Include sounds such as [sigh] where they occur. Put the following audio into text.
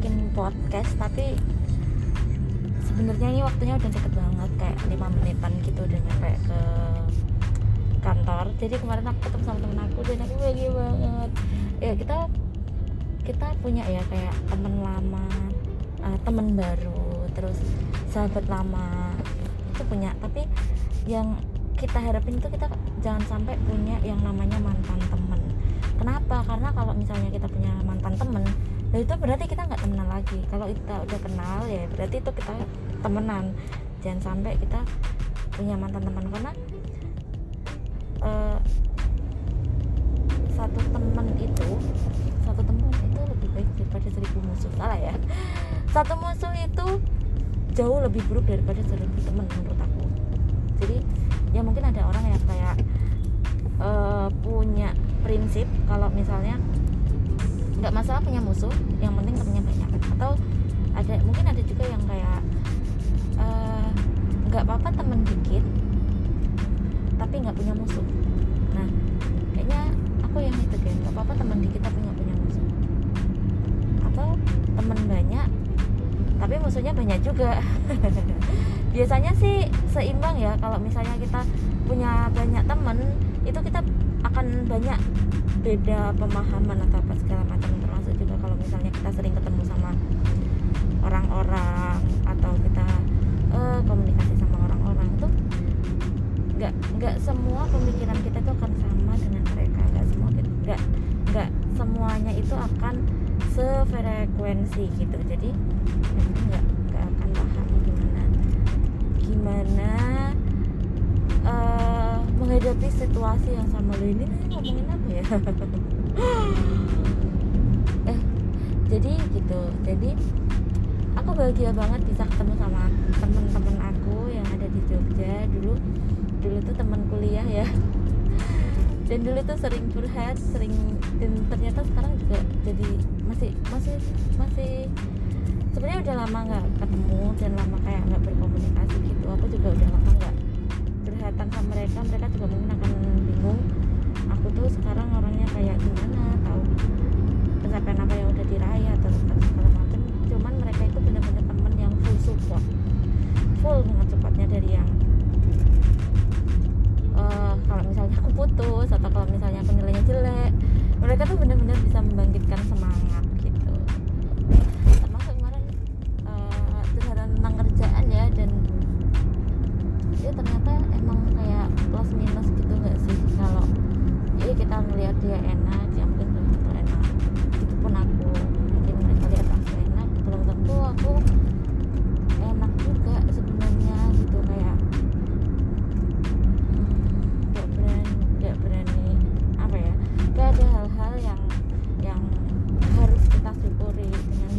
bikin podcast tapi sebenarnya ini waktunya udah deket banget kayak lima menitan gitu udah nyampe ke kantor. Jadi kemarin aku ketemu sama temen aku dan aku bahagia banget. Ya kita kita punya ya kayak temen lama uh, temen baru terus sahabat lama itu punya. Tapi yang kita harapin itu kita jangan sampai punya yang namanya mantan temen. Kenapa? Karena kalau misalnya kita punya mantan itu berarti kita nggak temenan lagi. Kalau kita udah kenal ya berarti itu kita temenan. Jangan sampai kita punya mantan teman. Karena uh, satu teman itu satu teman itu lebih baik daripada seribu musuh. Salah ya? Satu musuh itu jauh lebih buruk daripada seribu teman menurut aku. Jadi ya mungkin ada orang yang kayak uh, punya prinsip. Kalau misalnya nggak masalah punya musuh yang penting temennya banyak. Atau ada mungkin ada juga yang kayak eh, nggak uh, apa-apa temen dikit tapi nggak punya musuh. Nah kayaknya aku yang itu kan nggak apa-apa temen dikit tapi nggak punya musuh. Atau temen banyak tapi musuhnya banyak juga. [laughs] Biasanya sih seimbang ya kalau misalnya kita punya banyak temen itu kita akan banyak beda pemahaman atau apa segala macam termasuk juga kalau misalnya kita sering ketemu sama orang-orang atau kita uh, komunikasi sama orang-orang tuh nggak nggak semua pemikiran kita itu akan sama dengan mereka. Nggak semua nggak nggak semuanya itu akan sefrekuensi gitu. Jadi nggak nggak akan paham gimana gimana menghadapi situasi yang sama lo ini ngomongin apa ya? [laughs] Eh jadi gitu. Jadi aku bahagia banget bisa ketemu sama temen-temen aku yang ada di Jogja. Dulu dulu tuh teman kuliah ya. [laughs] Dan dulu tuh sering curhat sering dan ternyata sekarang juga jadi masih masih masih sebenarnya udah lama nggak ketemu dan lama kayak sekarang orangnya kayak gimana tahu pencapaian apa yang udah diraih atau segala macam. Cuman mereka itu benar-benar temen yang full support. Full banget supportnya dari yang uh, kalau misalnya aku putus atau kalau misalnya aku nilainya jelek mereka tuh benar-benar bisa membangkitkan semangat gitu dia enak ya mungkin belum tentu enak. Itu pun aku mungkin mereka lihat aku enak belum tentu aku enak juga sebenarnya gitu kayak nggak hmm, berani nggak berani apa ya kayak ada hal-hal yang yang harus kita syukuri dengan